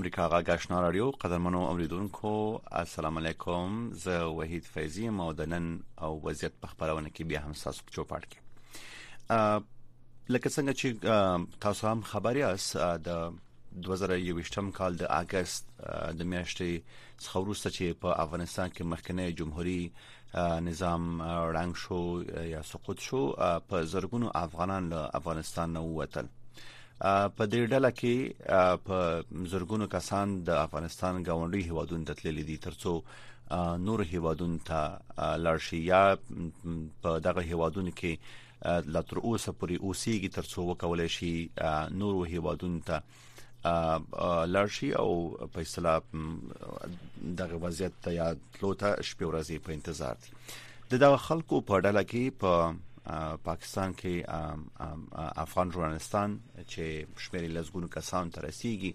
امریکا غږ آشنا رادیو قدرمنو اوریدونکو السلام علیکم زه وحید فیضی مودنن او وضعیت په خبرونه کې بیا هم تاسو په چوپاټ کې لکه څنګه چې تاسو هم خبر یاست د 2021م کال د اگست د میاشتې څخه وروسته چې په افغانستان کې مخکنی جمهوریت نظام رنګ شو یا سقوط شو په زرګونو افغانان له افغانستان نه ووتل په دې ډله کې په زرګونو کسان د افغانستان گاونډي هیوادونو ته تللي دي ترڅو نور هیوادونو ته لاړ شي یا په دغه هیوادونو کې لا تر اوسه پورې اوسېږي ترڅو وکولای شي نورو هیوادونو ته لړشي او په اصطلاح دغه وضعیت ته یا تلوته شپې ورځې په انتظار دي د دغه خلکو په ډله کې په پاکستان کې افغان ژورنالستان چې شمېر لزګونو کسان تر رسیدي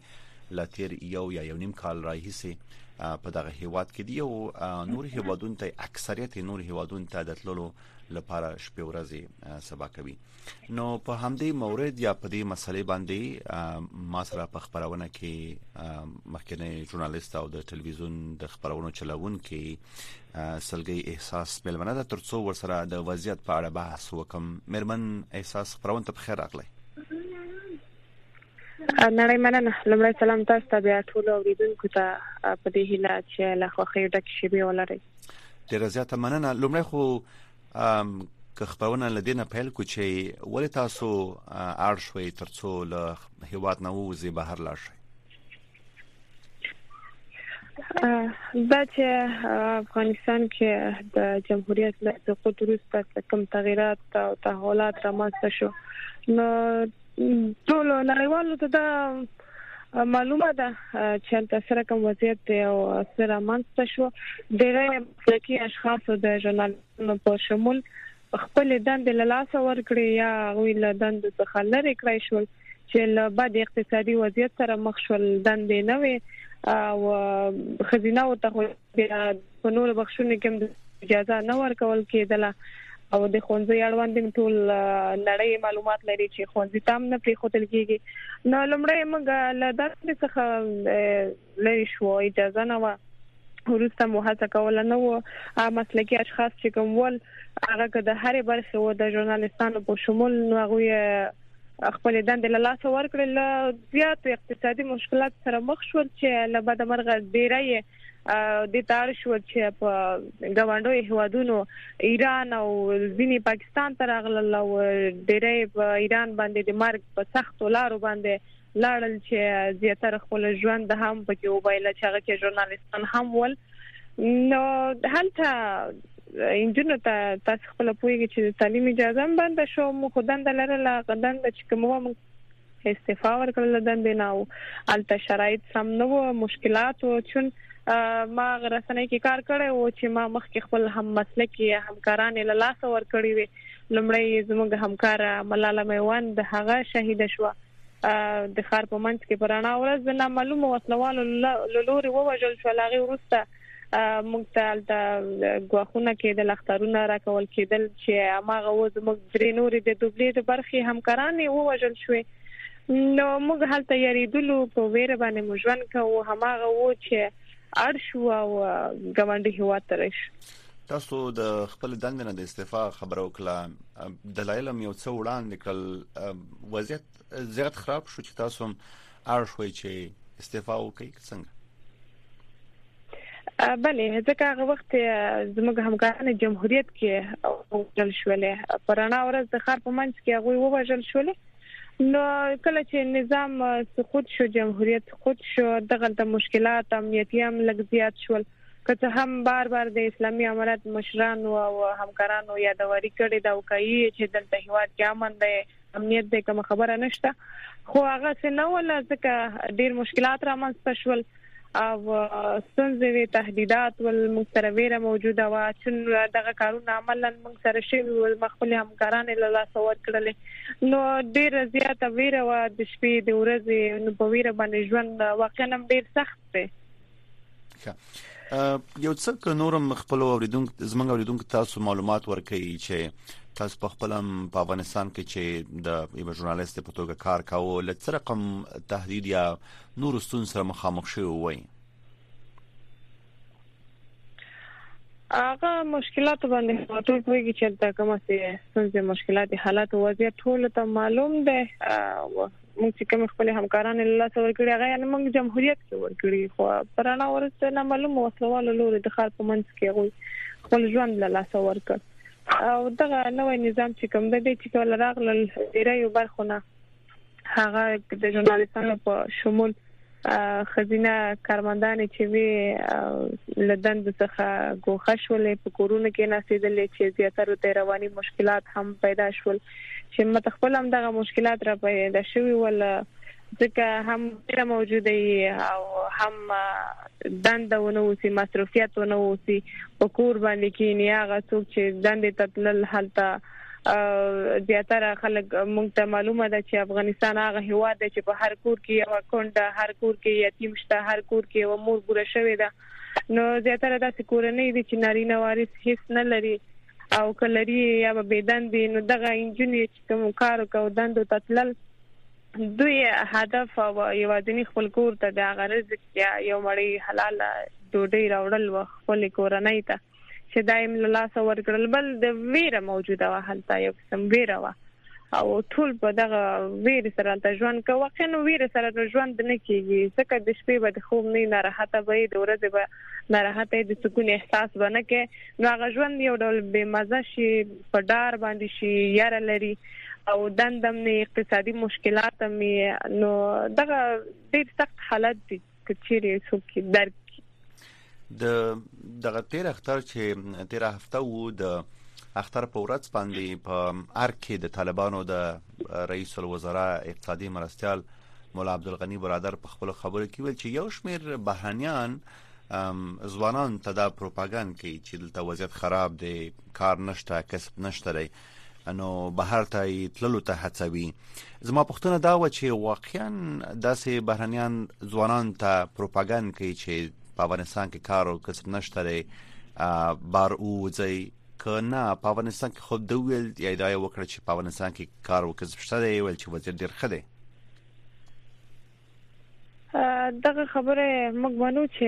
لاتیر یو یا یو نیم کال راهیسي په دغه هیواد کې دی او نور هیوادونو ته اکثریت نور هیوادونو ته د تللو لپاره شپې ورځې سبا کوي نو په همدې مورد یا په دې مسلې باندې ما سره په خبرونه کې مخکنه ژورنالیست او د ټلویزیون د خبرونو چلون کې سلګي احساس ملمنه ده ترڅو ورسره د وضعیت په اړه بحث وکم مرمن احساس خبرونه ته بخیر راغلی نړۍ مننه لمړی سلام تاسو ته بیا ټول اوریدونکو ته په دې هیله چې له خوخي ډک شیبه ولرئ ډیر زیاته مننه لمړی خو که خبرونه لدینه پیل کو چې ولې تاسو اړ شوي ترڅو له هیواد نه ووزي بهر لاړ شي دا چې افغانستان کې د جمهوریت له سقوط وروسته کوم تغیرات او تحولات رامنځته شو نو ټول نړیوالو ته دا معلومه ده چې تل سره کوم وضعیت دی او سره مانسته شو ډېری مسلکي اشخاص د ژورنالستانو په شمول خپلې دندې له لاسه ورکړې یا هغوی له دندو څخه لرې کړای شول چې له بد اقتصادي وضعیت سره مخ شول دندې نه وې او خزینه او ته په نور بخښونو کې اجازه نه ورکول کېدله او د خونځي اړوند ټول نړۍ معلومات لري چې خونځي تام نه پریخوتل کیږي نو لمړی موږ له داسې څخه لرې شو اجازه نه وه وروسته مو هڅه کوله نو مسلکي اشخاص چې کوم ول هغه که د هرې برخې و د ژورنالیستانو په شمول نو هغه خپل دند له لاس ورکړل زیات اقتصادي مشکلات سره مخ شول چې له بده مرغه ډیری د تار شو چې په غونډو هوادونو ایران او ځینې پاکستان تر اغلل او ډیری په ایران باندې د مرګ په سخت لارو باندې لاړل چې زیاتره خپل ژوند هم پکې وبایله چې هغه کې ژورنالیستان هم ول نو هلته انجونو ته تاسو خپل پوهیږئ چې تعلیم اجازه هم بند شو مو خدان د لره لا غدان د چې کوم استعفا ورکړل د دې ناو الته شرایط سم نو مشکلات او چون ما غرسنې کې کار کړی او چې ما مخکې خپل هم مسلکي همکاران له لاس ور کړی وي لمړی زموږ همکار ملاله میوان د هغه شهید شو د ښار په منځ کې پرانا ورځ د نامعلومو وسلوالو له لوري ووژل شو لاغي ورسته موږ ته د غواخونه کې د لخترونه راکول کېدل چې اماغه و زموږ درې نورې د دوبلې د برخي همکارانې ووجل شوې نو موږ هلته یریدلو په ویره باندې مو ژوند کوو هماغه و چې ارش او غونډي هوا ترش تاسو د خپل دند نه د استعفا خبرو کړه دلایل هم یو څو وړاندې کړل وضعیت زیات خراب شو چې تاسو هم ارشوي چې استعفا وکړئ څنګه بله ځکه هغه وخت زموږ همکاران جمهوریت کې وژل شول پرانا ورځ د خار په منځ کې هغه وژل شول نو کله چې نظام سقوط شو جمهوریت سقوط شو دغه د مشکلات امنیتي هم لږ زیات شول که څه هم بار بار د اسلامي امارت مشرانو او همکارانو یادواري کړې ده او کوي یې چې دلته هېواد کې امن دی، امنیت دی، کومه خبره نشته، خو هغسې نه ول، ځکه ډېر مشکلات رامنځته شول او ستونزې وې، تهدیدات ول، موږ سره وېره موجوده وه، چون دغه کارونه عملاً موږ سره شوي ول، ما خپلې همکارانې له لاسه ورکړلې، نو ډېره زیاته وېره وه، د شپې، د ورځې، نو په وېره باندې ژوند واقعاً هم ډېر سخت دی. ښه یو څه که نورم خپل اوریدونکو زمنګ اوریدونکو تاسو معلومات ورکړئ چې تاسو په خپل په افغانستان کې چې د یو ژورنالیست په توګه کار کاوه لڅ رقم تهدید یا نور ستون سره مخامخ شوی وای هغه مشکلات باندې خاطر کوي چې دا کومه سي ستونزې مشکلات حالات وضعیت ټول ته معلوم ده موږ چې کوم خپل همکاران له لاسه ورکړي هغه یې موږ جمهوریت کې ورکړي خو پرانا ورسته نه معلومه وسلواله لوري د خار په منځ کې غوي خپل ژوند له لاسه ورکړ او دغه نوې نظام چې کوم د دې چې کول راغلل ډیره یو برخونه هغه د ژورنالیستانو په شمول خزینه کارمندان چې وی لدند څخه ګوښه شولې په کورونو کې ناسیدلې چې زیاتره ته رواني مشکلات هم پیدا شول چې متخپل هم دغه مشکلات را پیدا شوي ول ځکه هم ډیر موجوده او هم دند ونه اوسي مصرفيات ونه اوسي په کور باندې کې نه هغه څوک چې دند ته تلل حالت زیاتره خلک مونږ ته معلومه ده چې افغانستان هغه هوا ده چې په هر کور کې یو کونډه هر کور کې یتیم شته هر کور کې یو مور ګوره شوې ده نو زیاتره داسې کورنۍ دي چې نارینه وارث هیڅ نه لري او کلری یا به بدن دي نو دغه انجنیر چې کوم کار کوي دندو تتلل دوی هدف او یوازنی خپل کور ته د غرض یا یو مړی حلال ډوډۍ راوړل و خپل کورنۍ ته چې دایم له لاسه ورګړل بل د ویره موجوده و هلته یو قسم ویره و او ټول په دغه ویر سره ته ژوند کوي واقعا ویر سره ژوند نه کیږي ځکه د شپې به د خوب نه نه راحت به د ورځې به نه راحت د سکون احساس بنه کې نو هغه ژوند یو ډول بے مزه شي په ډار باندې شي یاره لري او دندم نه اقتصادي مشکلات مې نو دغه ډیر سخت حالت دي کچيري څوک درک د دغه تیر اختر چې تیر هفته وو د اختر په ورځ باندې په ارګ کې د طالبانو د رئیس الوزرا اقتصادي مرستيال مولا عبدالغنی برادر په خپل خبرو کې ویل چې یو شمیر بهرنیان ځوانان ته دا پروپاګاند کوي چې دلته وضعیت خراب دی کار نشته کسب نشته دی نو بهر ته تللو ته هڅوي زما پوښتنه دا و چې واقعا داسې بهرنیان ځوانان ته پروپاګاند کوي چې په افغانستان کې کار او کسب نشته دی بار اوځي که نه په افغانستان کې خود د ویل یا دا یو وکړه چې په افغانستان کې کار او کسب شته دی ویل چې وضعیت ډیر ښه دی دغه خبره موږ منو چې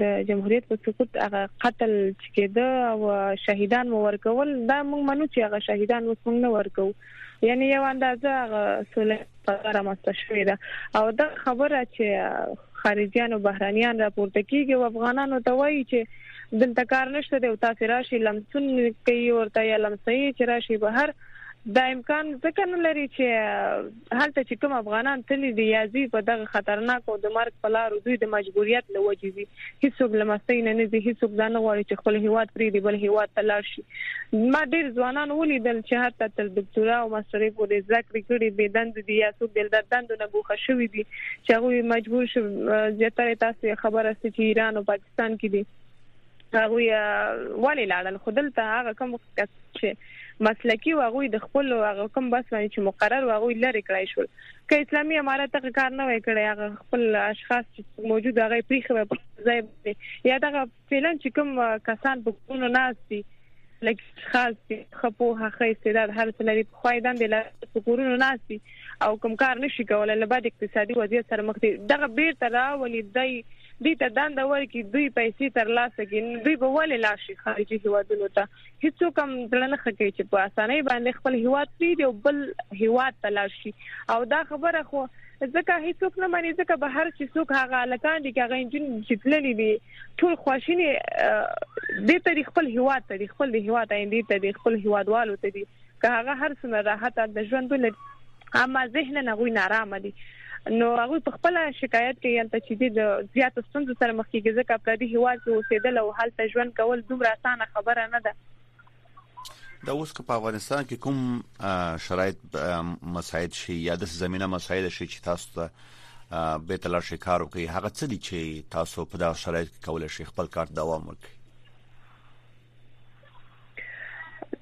د جمهوریت په سقوط هغه قتل چې کېده او شهیدان مو ورکول دا موږ منو چې هغه شهیدان اوس موږ نه ورکو یعنی یو اندازه هغه سوله قرار ماسته شوې ده او دا خبره چې خارجيان او بهرانيان راپورته کیږي او افغانانو ته وایي چې دلته کار نشته دی او تاسو راشي لمسون کوي ورته یا لمسي چې راشي بهر دا امکان ځکه نه لري چې هلته چې کوم افغانان تللي دي یا ځي په دغه خطرناک او د مرګ په لارو دوی د مجبوریت له وجې ځي هیڅوک له مستۍ نه نه ځي هیڅوک دا نه غواړي چې خپل هیواد پرې دی بل هیواد ته لاړ شي ما ډیر ځوانان ولیدل چې حتی تر ډاکټرا او ماسترۍ پورې زده کړې کړې بې دند دي یا څوک بل دند نه ګوښه شوی دي چې هغه مجبور شو زیاتره تاسو خبر است چې ایران او پاکستان کې دي هغوی ولې لاړل خو دلته هغه کوم کس چې مسلکی و هغوی د خپل هغه کوم بس باندې چې مقرر و هغوی لری کړای شول که اسلامي امارت دغه کار نه وای کړی هغه خپل اشخاص چې موجود هغه پریخي وای په ځای یا دغه فعلا چې کوم کسان په کورونو ناشتي لکه اشخاص چې ښه پوهه ښه استعداد هر څه لري په خوای دندې لا سکورونو ناسي او کوم کار نشي کولای له بد اقتصادي وضعیت سره مخ دي دغه بیرته راولي دی دوی ته دند ورکړي دوی پیسې تر لاسه کړي دوی به ولې لاړ شي خارجي هیوادونو ته هیڅوک هم زړه نه ښه کوي چې په اسانۍ باندې خپل هیواد پریږدي او بل هیواد ته لاړ شي او دا خبره خو ځکه هیڅوک نه مانی ځکه به هر څه څوک هغه لکان دي چې هغه انجن چې تللی دي ټول خواشینی د تاریخ خپل هیواد ته د خپل هیواد آینده ته د خپل هیوادوالو ته دي که هغه هر څومره راحت د ژوند ولري اما ذهن نه غوي نارامه دي نو هغه په خپل شکایت کوي یلته چې د زیات ستونزو سره مخ کیږي ځکه په دې هوا کې اوسېدل او حالت ژوند کول دومره اسانه خبره نه ده دا اوس که په افغانستان کې کوم شرایط مساعد شي یا د زمينه مساعد شي چې تاسو ته به تلار شي کار وکړي هغه څه دي چې تاسو په دا شرایط کې کولای شي خپل کار دوام وکړي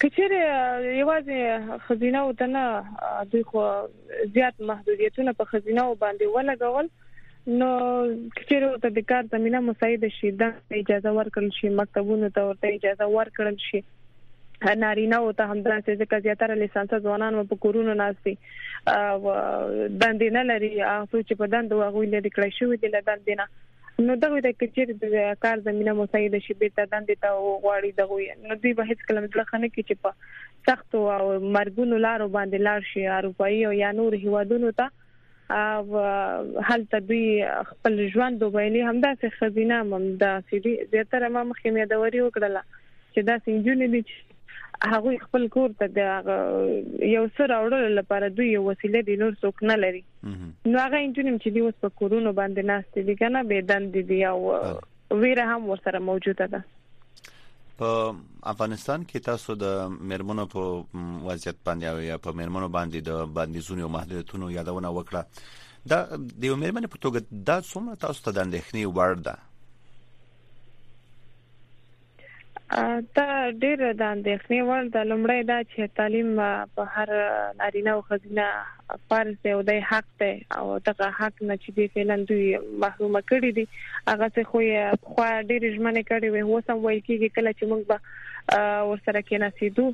کچېره یوازې خزینه وتنه دوی خو زیات محدودیتونه په خزینه او باندې ولګول نو کچېره ورته د کار زمينه مساعده شي د اجازه ورکړل شي مکتبونو ته ورته اجازه ورکړل شي نارینه او ته هم داسې ځکه زیاتره لیسانس ځوانان په کورونو ناشتي او دندې نه لري هغه چې په دند او غوي لري کړی شوی د لدان دینه نو دغوی ته که چیرې د کار زمینه مساعده شي بیرته دندې ته وغواړي دغوی نو دوی به هیڅ کله زړه ښه نه کړي چې په سختو او مرګونو لارو باندې لاړ شي اروپایي او یا نور هیوادونو ته او هلته دوی خپل ژوند وبایلي همداسې ښځینه هم همداسې دي زیاتره ما مخکې مې یادوري وکړله چې داسې نجونې دي چې هغه خپل کور ته د یو سر راوړل لپاره دوی یو وسیله دی نور څوک نه لري نو هغه انجنیم چې دی اوس په کورونو باندې ناشته دي کنه به دند دي او ویره هم ورسره موجوده ده په افغانستان کې تاسو د مرمنو په وضعیت باندې او یا په مرمنو باندې د بندیزونو او محدودیتونو یادونه وکړه دا د یو مرمنې په توګه دا څومره تاسو ته د اندېښنې وړ ده دا ډېر د اندېښنې وړ ده لومړی دا چې تعلیم په هر نارینه او ښځینه فرض دی او د حق دی او دغه حق نه چې دی فعلا دوی محروم کړي دي هغه څه خو یې خو ډېر ژمنه کړې وي هو سم ویل کېږي کله چې موږ به ورسره کې نسیدو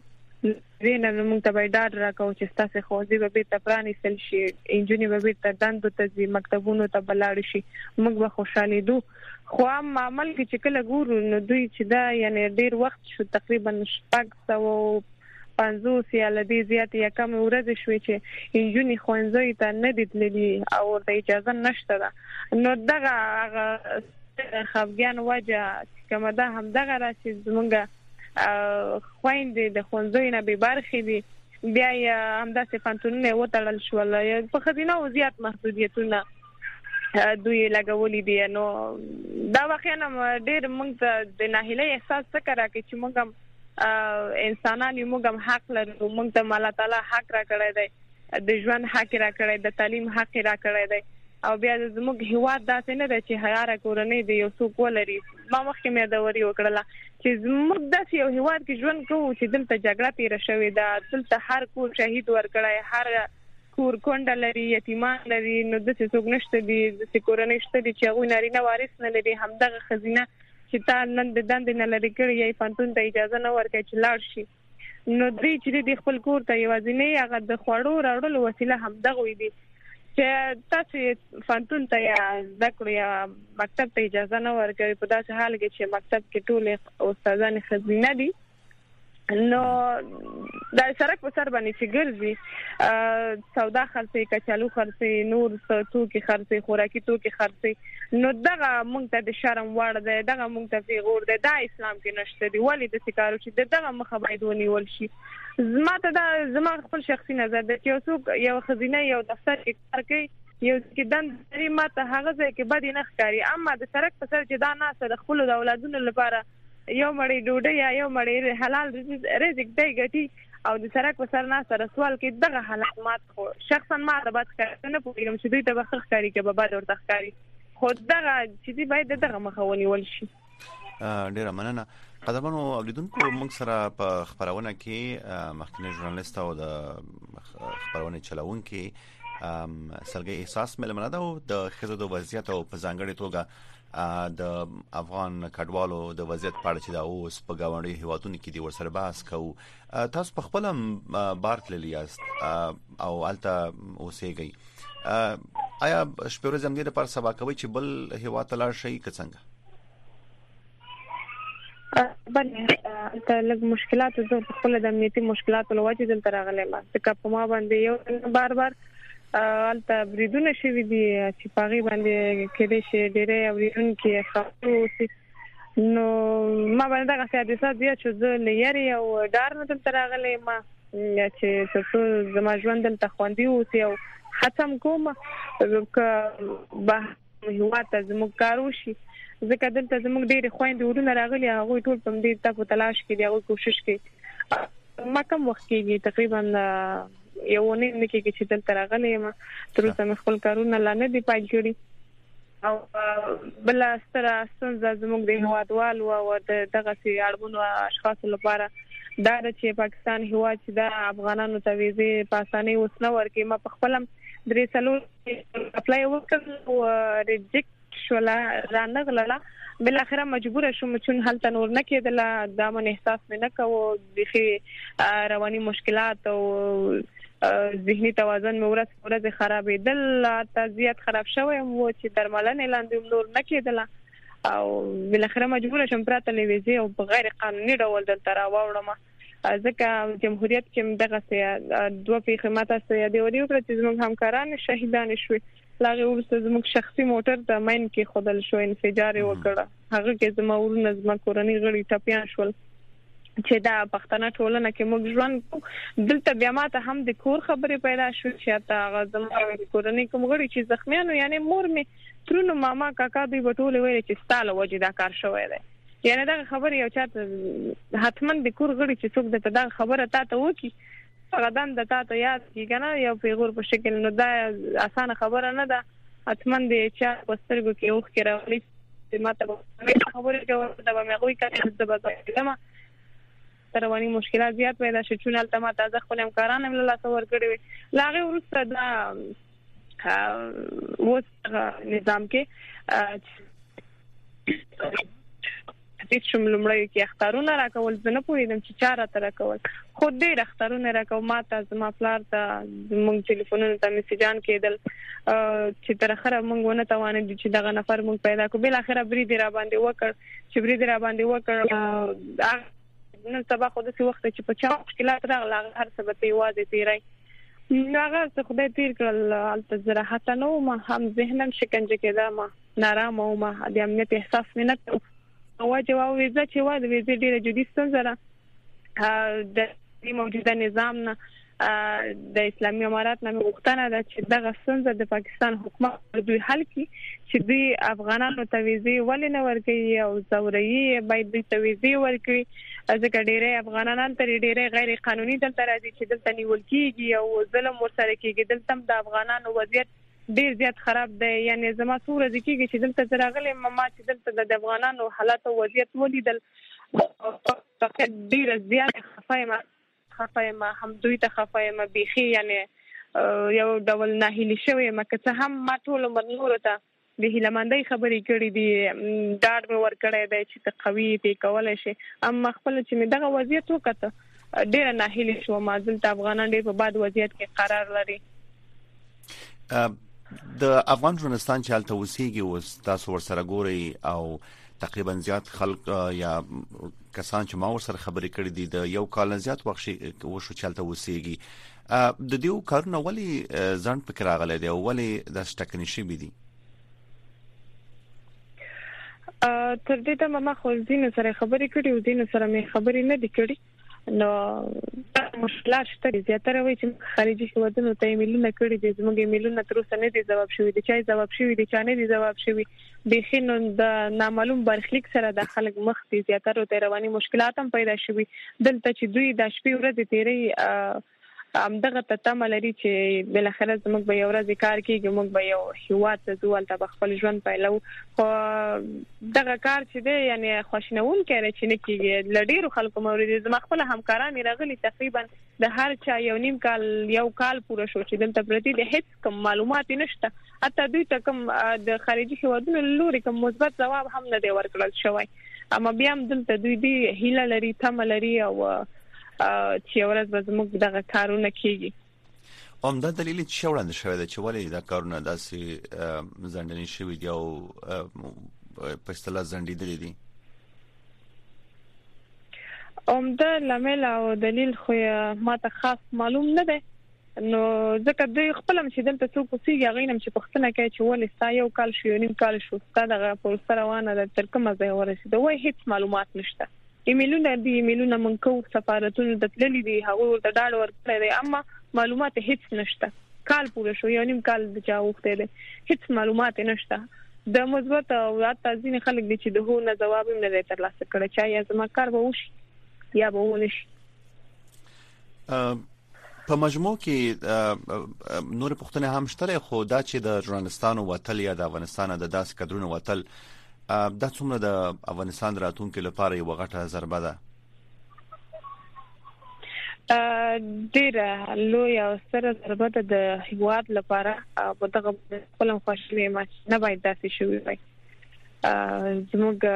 وینه موږ ته به ډاډ راکاو چې ستاسو خوځي به بیرته پرانیستل شي انجونی به بیرته دندو ته ځي مکتبونو ته بلاړ شي موږ به خوشاله دوه خو عام معمل کې چې کله ګورو نو دوی چې دا یعنی ډیر وخت شو تقریبا شپږ سوه او پنځوس یا له دې زیاتې یا کمې ورځې شوې چې نجونې ښوونځیو ته نه دي تللي او ورته اجازه نشته ده نو دغه هغه خفګان وجه کومه ده همدغه ده چې زمونږ خویندې د ښوونځیو نه بې برخې دي بیا یې همداسې پنتونونه وتړل شول په خزینه او زیات محدودیتونه دوی لګولې دي نو دا واقعا ډېر موږ ته د ناهیلۍ احساس څخه راکې چې موږ هم انسانان یو موږ هم حق لرو موږ ته الله تعالی حق را کړی دی د ژوند حق را کړی د تعلیم حق را کړی دی او بیا زموږ هیواد داسې نه دی چې هغه کورنۍ دی یو څوک ولري ما مخکې مې دا وری وکړله چې زموږ داسې یو هیواد کې ژوند کوو چې دلته جګړه تیر شوې ده دلته هر کور شهید ورکړای هر کور کونډه لري یتیمان لري نو د څه څوک نشته دي د څه کورنۍ شته دي چې هغه نارینه وارث نه لري همدغه خزینه چې تا نن د دند نه لري کړی یا پانتون ته اجازه نه ورکړي چې لاړ شي نو دوی چې د خپل کور ته یوازینی هغه د خوړو راوړلو وسیله هم دغه وي دي چې تاسو فانتون ته یا زده کړو یا مکتب ته اجازه نه ورکوي په داسې حال کې چې مکتب کې ټول استادان خزینه دي نو د سرک په سر باندې چې ګرځي سودا خرڅي کچالو خرڅي نور توکي خرڅي خوراکي توکي خرڅي نو دغه مونږ ته د شرم وړ دی دغه مونږ ته پیغور دی دا اسلام کې نشته دی ولی د سکارو چې دغه مخه باید ونیول شي زما ته دا زما خپل شخصي نظر دی چې اوسوک یو خزینه یو دفتر کې کار کوي یو کې دند لري ماته هغه ځای کې بد نه ښکاري اما د سرک په سر چې دا ناسه د خپل اولادونو لپاره یو مړی ډوډۍ یا یو مړی حلال رزق دی ګټي او د سرک په سر ناسته رسوال کې دغه حالات مات خو شخصا ما د بد کار نه پوهیږم چې دوی ته به خخ کاری کې به بد ورته ښکاری خو دغه چې دی باید دغه مخه ونیول شي ډیره مننه قدرمنو اوریدونکو موږ سره په خبرونه کې مخکنی ژورنالیست او د خبرونه چلاونکي سرګي احساس ملمنه ده او د خزو د وضعیت او په ځانګړي توګه د افغان کډوالو د وضعیت په اړه چې دا اوس په گاونډي هیوادونو کې دی ورسره بحث کوو تاسو په خپل بار تللی یاست او الته اوسېږئ آیا شپږ ورځې موږ لپاره سبا کوي چې بل هیوا ته لاړ شي که څنګه بله ته لږ مشکلات زه په خپل د امنیتي مشکلاتو لوجه دلته راغلم ځکه په ما باندې یو بار بار البته بریدونه شوي دي چې په غي باندې کې دي چې ډېرې اوریدونکو خاطر نو ما باندې دغه حادثه بیا چې زه لري او ډار نه دلته راغلی ما چې څه زما ژوند دلته خوندي اوسي او ختم کوم که به هیواد ته زموږ کار وشي ځکه دلته زموږ ډېر خويندې ورونه راغلي هغه ټول په دې ته په تلاش کې دی او کوشش کوي ما کوم وخت کېږي تقریبا یو نه نه کېږي چې دلته راغلي ما تر اوسه مې خپل کارونه لا نه دي پای کړی او بل ستر ستونزه زموږ د هوادوال او دغه سي اړمنو اشخاصو لپاره دا چې پاکستان هوا چې د افغانانو ته ویزه په اسانۍ وسنه ورکې ما په خپلم درې سلو اپلای وکړ او ریجیکټ شول رانه غلله بل اخره مجبور شوم چې هلته نور نه کېدل دا من احساس مې نه کوو د رواني مشکلات او ذهني توازن مې ورځ ورځ خرابې دل ته زیات خراب شوی وو چې درملنې لاندې نور نه کېدل او بل اخره مجبور شوم پراته لويزي او په غیر قانوني ډول دلته راوړم ځکه جمهوریت چې دغه سه دوه پیښه ماته سه یادې وري وکړه چې زموږ همکاران شهیدان شوي لاغه ورسته زموږ شخصي موټر د مین کې خودل شو انفجار وکړه هغه کې زما ورونه زما کورنۍ غړي ټپيان شول چې دا پښتنه ټولنه کې موږ ژوند دلته بیا ماته هم د کور خبرې پیدا شو چې تا غزم کورنۍ کوم غړي چې زخمیانو یعنی مور می ترونو ماما کاکا دوی بټول ویل چې ستاله وجه دا کار شوی دی یعنی دا خبره یو چاته حتمن د کور غړي چې څوک د دا خبره تا ته وکی هغه دند تا ته یاد کی کنه یو پیغور په شکل نو دا اسانه خبره نه ده حتمن د چا په سترګو کې اوخ کې راولي چې ماته به خبره کوي دا به مې غوي کړي چې دا به کلمه رواني مشکلات زیات پیدا شي چې نن تمه تازه خپل امکاران هم له لاسه ورکړي لاغه ورسره دا اوس نظام کې هیڅ شم لمړی کې اختارونه راکول زه نه پوهیدم چې چاره تر کول خو دې اختارونه راکو ما ته زما پلار ته مونږ ټلیفونونه ته میسجان کېدل چې تر اخره مونږ ونه توانې دي چې دغه نفر مونږ پیدا کو بل اخره بری دی را باندې وکړ چې بری دی را باندې وکړ نن سبا خو د څه وخت چې په چا مشکلات راغله هغه هر څه به ته یوازې تیرای نو هغه څه خدای تیر کړل البته زه راحت نه وم هم ذهنا شکنجه کېدم نارام وم د امنیت احساس مې نه کاوه او جواب ویزه چې و د ویزې ډیره جدي ستونزه ده د موجوده نظام نه د اسلامي امارات نامه غوښتنه ده چې دغه ستونزه د پاکستان حکومت دوی حل کړي چې دوی افغانانو ته ویزه ولې نه ورکوي او زوري باید دوی ته ویزه ورکړي ځکه ډیری افغانان تر ډیری غیر قانوني دلته راځي چې دلته نیول کیږي او ظلم ورسره کیږي دلته د افغانانو وضعیت ډیر زیات خراب دی یعنی زما څو ورځې کیږي چې دلته زراغله ما چې دلته د افغانانو حالات او وضعیت ولیدل فقط ډیر زیات خفه یم خفه یم هم دوی ته خفه یم بیخي یعنی یو ډول ناهیلي شوی یم که څه هم ما ټول عمر نورو ته د هیله مندۍ خبرې کړې دي ډاډ مې ورکړی دی چې ته قوي یې ته کولای شې اما خپله چې مې دغه وضعیت وکته ډیره ناهیلي شوم دلته افغانان ډیر په بد وضعیت کې قرار لري د افغان ژورنالستان چې هلته اوسېږي او تاسو ورسره ګوري او تقریبا زیات خلک یا کسان چې ما ورسره خبرې کړې دي د یو کال زیات وخت وشو چې هلته اوسېږي د دې کارونه ولی ځان پکې راغلي دی او ولی د سټکنی شي بي دي تر دې ته ما خو زینو سره خبرې کړې او زینو سره مې خبرې نه دي کړې نو مشکل شته دي زیاتره وایي چې خارجي هیوادونو ته ایمیلونه کړي دي زموږ ایمیلونه تر اوسه نه دي جواب شوی دي چې جواب شوی دي چې نه دي جواب شوی بيخي نو د نامعلوم برخلیک سره د خلک مخ دي زیاتره ته رواني مشکلات هم پیدا شوي دلته چې دوی د شپې ورځې تیری همدغه ته تمه لري چې بالاخره زموږ به یو ورځ کار کیږي موږ به یو هیواد ته ځو البته خپل ژوند پیلو خو دغه کار چې دی یعنی خوشنون کړي چې نه کیږي لډیرو خلکو موري دي زما خپل همکاران راغلي تقریبا د هر چا یو نیم کال یو کال پوره شو چې دلته پرتی د هیڅ کوم معلومات نشته حتی دوی ته کوم د خارجي هیوادونو لوري کوم مثبت جواب هم نه دی ورکړل شوی اما بیا هم دلته دوی دی هیله لري تمه لري او چې ورځ به زموږ دغه کارونه کیږي همدا دلیل چې وړاندې شوی دی چې ولې دا کارونه داسې ځندنې شوی دی او په اصطلاح ځندېدلې دي اومده لامل او دلیل خو ما ته خاص معلوم نه دی نو ځکه دوی خپل هم چې دلته څوک اوسېږي هغه نم چې پښتنه کوي چې ولې ستا یو کال شو یو نیم کال شو ستا دغه پروسه روانه ده تر کومه ځای ورسېده وای هیڅ معلومات نشته ایمیلونه دی ایمیلونه من کو سفارتونو د تللی دی هغه ورته ډاډ ورکړی دی اما معلومات هیڅ نشته کال پوره شو یو نیم کال د چا وخته دی هیڅ معلومات نشته د مثبت او حتی ځینې خلک دي چې د هو نه جواب نه ترلاسه کړي چا یا زما کار به وشي یا به ونشي په مجموع کې نور پښتنه هم شته خو دا چې د ژورنالستانو وتل یا د افغانستان د داس کډرونو وتل دا څومره د افغانستان راتلونکو لپاره یو غټه ضربه ده ډیره لوی او سره ضربه ده د هیواد لپاره په دغه خپل خوشاله ما نه باید داسې شوی وي زموږ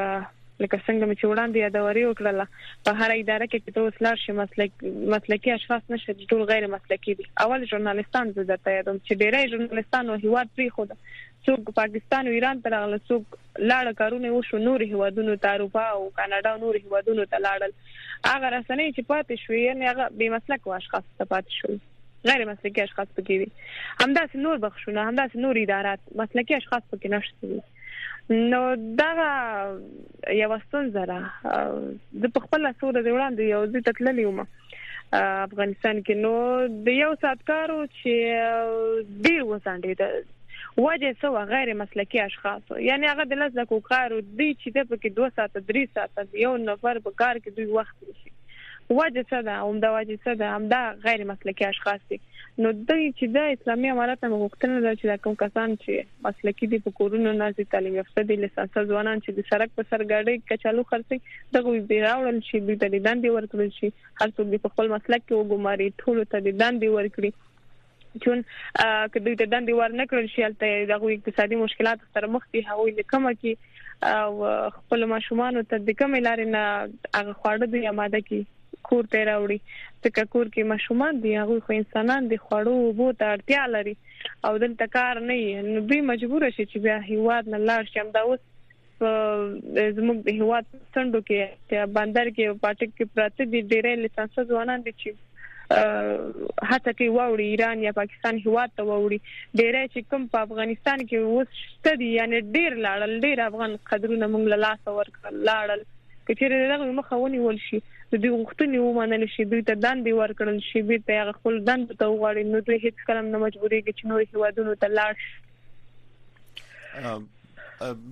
لکه څنګه مې چې وړاندې یادوري وکړله په هر اداره کې چې تاسو لار شي مسلک مسلکي اشخاص نشي ټول غیر مسلکي دي اول ژورنالستان زه درته یادوم چې ډېری ژورنالستانو هیواد پری خو ده څوک پاکستان او ایران ته راغله څوک لاړه کارونه وشو نور هیوادونو ته اروپا او کاناډا نور هیوادونو ته لاړل هغه رسنۍ چې پاتې شوې یعنی هغه بې مسلک واشخاص ته پاتې شول غیر مسلکي اشخاص پکې وي همداسې نور بخښونه همداسې نور ادارات مسلکي اشخاص پکې نشته دي نو دا یو ستونزه ده د خپل سور د وړاندې یو ځی تتللی ومه افغانستان کې نو د یو ساتکارو چې ډیر وسانډید وجه سو غیر مسلکي اشخاص یعنی هغه د لږ لکو کارو دی چې د پکې 2 ساعت 3 ساعت یو نفر په کار کې دوی وخت شي وجه څه ده هم دا وجه څه ده هم دا غیر مسلکي اشخاص دي نو د چې د اسلامي امارات نه غوښتنه ده چې دا کوم کسان چې مسلکي دي په کورونو نه چې تعلیم یافته دي لسانس ځوانان چې د سرک په سر ګاډي کچالو خرڅي دغه به راوړل شي د دندې ورکړل شي هر څوک په خپل مسلک کې وګماري ټول ته د دندې ورکړي چون که دوی ته دندې ورنکړل شي هلته دغه اقتصادي مشکلات سره مخ دي هغوی د کومه کې او خپل ماشومان ته د کومې لارې نه هغه خواړه دوی آماده کی کور ته راوړي ځکه کور کې ماشومان دي هغه خو انسانان دي خوړو او بو ته اړتیا لري او دلته کار نه نو دوی مجبور شي چې بیا هیواد نه لاړ شي هم دا اوس زموږ د هیواد څنډو کې بندر کې او پاټک کې پراته دي ډېری لیسانس ځوانان دي چې هڅه کوي واوړي ایران یا پاکستان هیواد ته واوړي ډیری چې کوم په افغانستان کې اوس شته دي یعنی ډیر لاړل ډیر افغان قدرونه موږ له لاس ورکړل لاړل کچېره دغه مخه ونیول شي د دې غوښتنې ومنل شي دوی ته دندې ورکړل شي بیرته هغه خپل دند ته وغواړي نو دوی هیڅ کلم نه مجبورېږي چې نور هیوادونو ته لاړ شي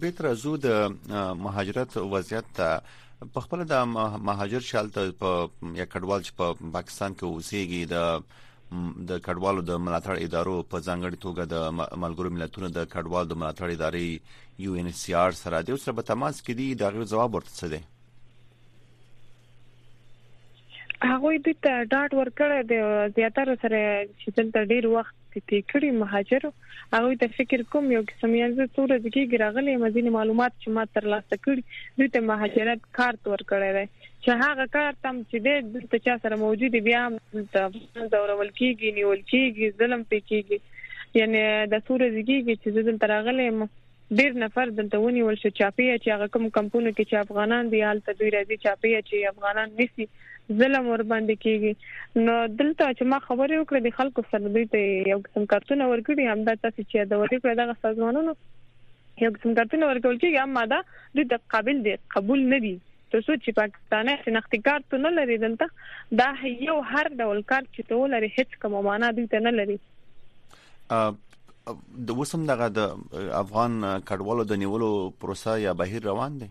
بیت رازو د مهاجرت وضعیت ته په خپل د مهاجر شالته په یا کډوال چې په پاکستان کې اوسېږي د د کډوالو د ملاتړ ادارو په ځانګړي توګه د ملګرو ملتونو د کډوالو د ملاتړ ادارې یو ان سی آر سره د سره په تماس کې دي دا غو جواب ورته څه دی هغوی د ته ډاټ ورکړی دی زیاتره سره چې دلته ډیر وخت تیر کړی مهاجر هغه ته فکر کوم یو قسم یې زه څو ورځې کې راغلی مزین معلومات چې ما تر لاسه کړی دوی ته مهاجرت کارت ورکړی دی چې هغه کار تم چې دی دلته چا سره موجود بیا هم دلته دورول کیږي نیول کیږي ظلم پکې کیږي یعنی د څو ورځې کې چې دلته راغلی ډیر نفر دلته ونیول شو چاپیه چی هغه کوم کمپونو کی چی افغانان دی هلته دوی راځی چاپیه چی افغانان نیسی ظلم ورباندی کیږی نو دلته چی ما خبری وکړی دی خلکو سره دوی ته یو قسم کارتونه ورکړی همدا تاسی چی یادولی کړه دغه سازمانونو یو قسم کارتونه ورکول کیږی اما دا دوی ته قابل دی قبول ندی. تر څو چې پاکستانی شناختي کارت ونه لري دلته دا یو هر ډول کارت چې ته ولري هیڅ کومه معنا دوی ته نه لري د وسم دغه د افغان کډوالو د نیولو پروسه یا بهیر روان دی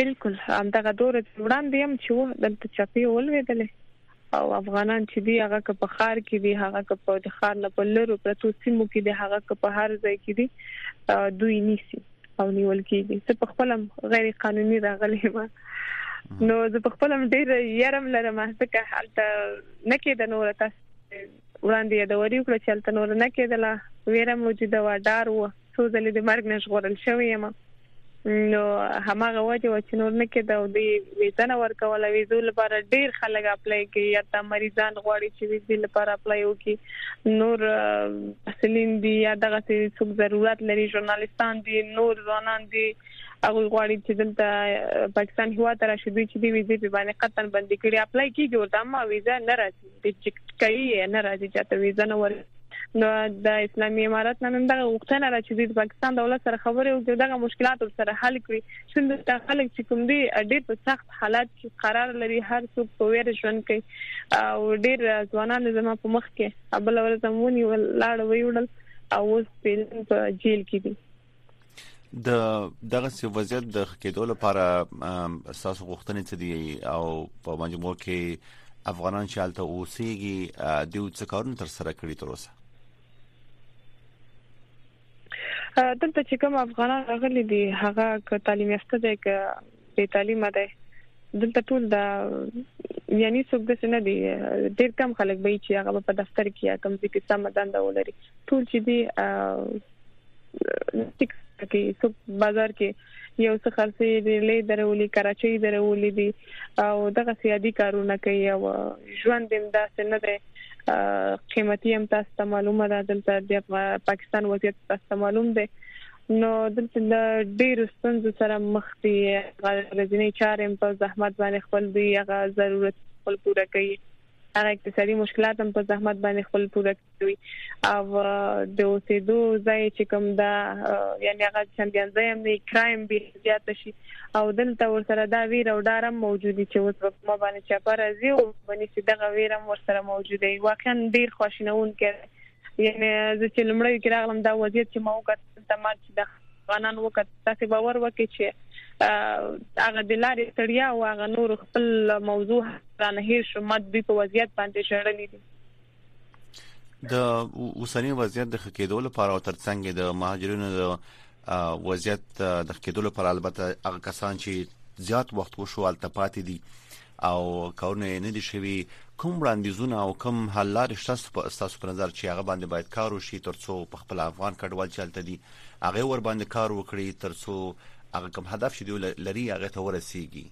بالکل همدغه دوره وړاندې هم چې دلته چاپی ولوېدلې او افغانان چې دی هغه که په خار کې دی هغه که په د خار نه په لرو پرتو سیمو کې دی هغه که په هر ځای کې دی دوی نیسی او نیول کیږي چې په خپل غیر قانوني راغلی ما نو زه په خپل ډیر یرم لرم ځکه حالت نه کېد نور تاسو وړاندې د وری وکړه چې حالت نور نه کېدله ویره موجوده و ډار و څو ځلې د مرګ نه ژغورل شوې یم نو هماغه وجه و چې نور نه کېده او د ویزه نه ورکول ویزو لپاره ډیر خلک اپلای کوي یا تا مریضان غواړي چې ویزې لپاره اپلای وکړي نور سلین دي یا دغه څوک ضرورت لري ژورنالیستان دي نور ځوانان دي هغه غواړي چې دلته پاکستان هوا ته راشي دوی چې دی ویزې په باندې قطن باندې کړي اپلای کیږي او دا ما ویزه نه راځي چې کوي نه راځي چاته ویزه نه ور نو د اسلامي امارات نن دغه غوښتنه را چې د پاکستان دولت سره خبرې وکړي دغه مشکلات سره حل کړي چې د خلک چې کوم دي ډېر په سخت حالات کې قرار لري هر څوک په ویر ژوند کوي او ډېر ځوانان زموږ په مخ کې بل ورځ مونږ لاړ ویوړل او اوس په جیل کې دي د دغه سی وضعیت د خکېدو لپاره اساس غوښتنې څه دي او په مجموع کې افغانان چې حالت اوسېږي د څه کارونه تر سره کړی تر اوسه دلته چې کوم افغانان راغلي دي هغه ک تعلیم یافته دي ک بې تعلیمه دی دلته ټول دا یعنی څوک د سن دی ډیر کم خلک به چې هغه په دفتر کې یا کم ځای کې سم دنده ولري ټول چې دی ټیک کې څوک بازار کې یو څه خرڅې دی لې درولې کراچۍ درولې دي او دغه سیادي کارونه کوي او ژوند هم داسې نه دی قیمتي هم تاسو ته معلومه ده دلته د پاکستان وضعیت تاسو ته معلوم دی نو دلته له ډیرو ستونزو سره مخ دي ورځینې چارې هم په زحمت باندې خپل دي هغه ضرورت خپل پوره کوي هغه اقتصادي مشکلات هم په زحمت باندې خپل پوره کوي او د اوسېدو ځای چې کوم دا یعنی هغه چندین ځای هم کرایم به زیات شي او دلته ورسره دا ویر او ډارم موجود دي چې اوس په کومه باندې چاپه راځي او باندې چې دغه ویرم ورسره موجوده وي واقعا ډیر خوشینون کوي یعنی زه چې لمړی کې راغلم دا وضعیت چې ما وکړ ته ما چې د افغانان وکړ تاسو باور وکړئ چې هغه د لارې تړیا او هغه نور خپل موضوع رانه هیر شو مد دوی په وضعیت باندې شړلې دي د اوسنی وضعیت د خکېدو لپاره او ترڅنګ د مهاجرینو د وضعیت د خکېدو لپاره البته هغه کسان چې زیات وخت وشو التپاتې دي او کارونه یې نه دي شوي، کوم وړاندیزونه او کوم حل لارې شته ستاسو په نظر چې هغه باندې باید کار وشي ترڅو په خپل افغان کډوال چې هلته دي هغه ور باندې کار وکړي ترڅو هغه کوم هدف چې دوی لري هغه ته ورسیږي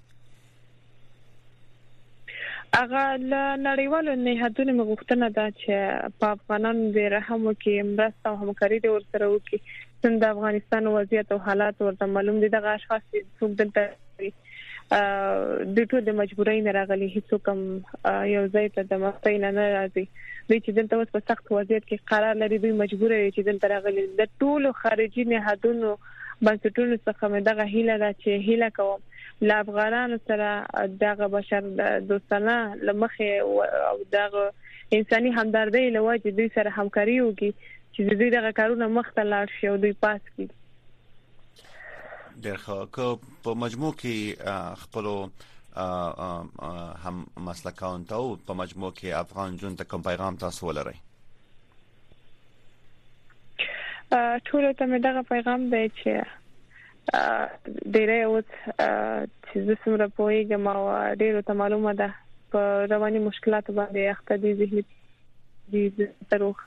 هغه له نړیوالو نهادونو مغوښتنه ده چې په افغانانو د رحم وکي مرسته او همکاري د ورسره وکي څنګه د افغانستان وضعیت او حالات ورته معلوم دي دغه اشخاص چې څوک دلته دوی ټول د مجبورۍ نه راغلي هیڅوک هم یو ځای ته د مستۍ نه نه راځي دوی چې دلته اوس په سخت وضعیت کې قرار لري دوی مجبور دي چې دلته راغلي د ټولو خارجي نهادونو بنسټونو څخه مې دغه هیله ده چې هیله کوم له افغانانو سره دغه بشر دوستانه لمخې او دغه انساني همدردۍ لوجه دوی سره همکاري وکړي چې دوی دغه کارونه مخته لاړ شي او دوی پاس کړي ډېر ښه که په مجموع کې خپل هم مسلکان ته او په مجموع کې افغان جون ته کوم پیغام تاسو ولرئ ټول ته مې دغه پیغام دی چې ډیره اوس چې زه څومره پوهیږم او ډیره ته معلومه ده په رواني مشکلاتو باندې اخته دي ذهني دي تروخ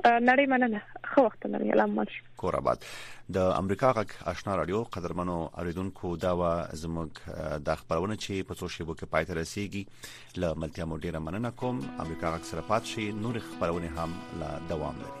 نړۍ مننه خو وخت لري الله مو شي کور آباد د امریکا غږ آشنا رادیو قدرمنو اوریدونکو دا و زموږ د خبرونه چې په څو شیبو کې پاتې رسیدي ل ملتیا مو ډیره مننه کوم امریکا غږ سره پات شي نور خبرونه هم لا دوام لري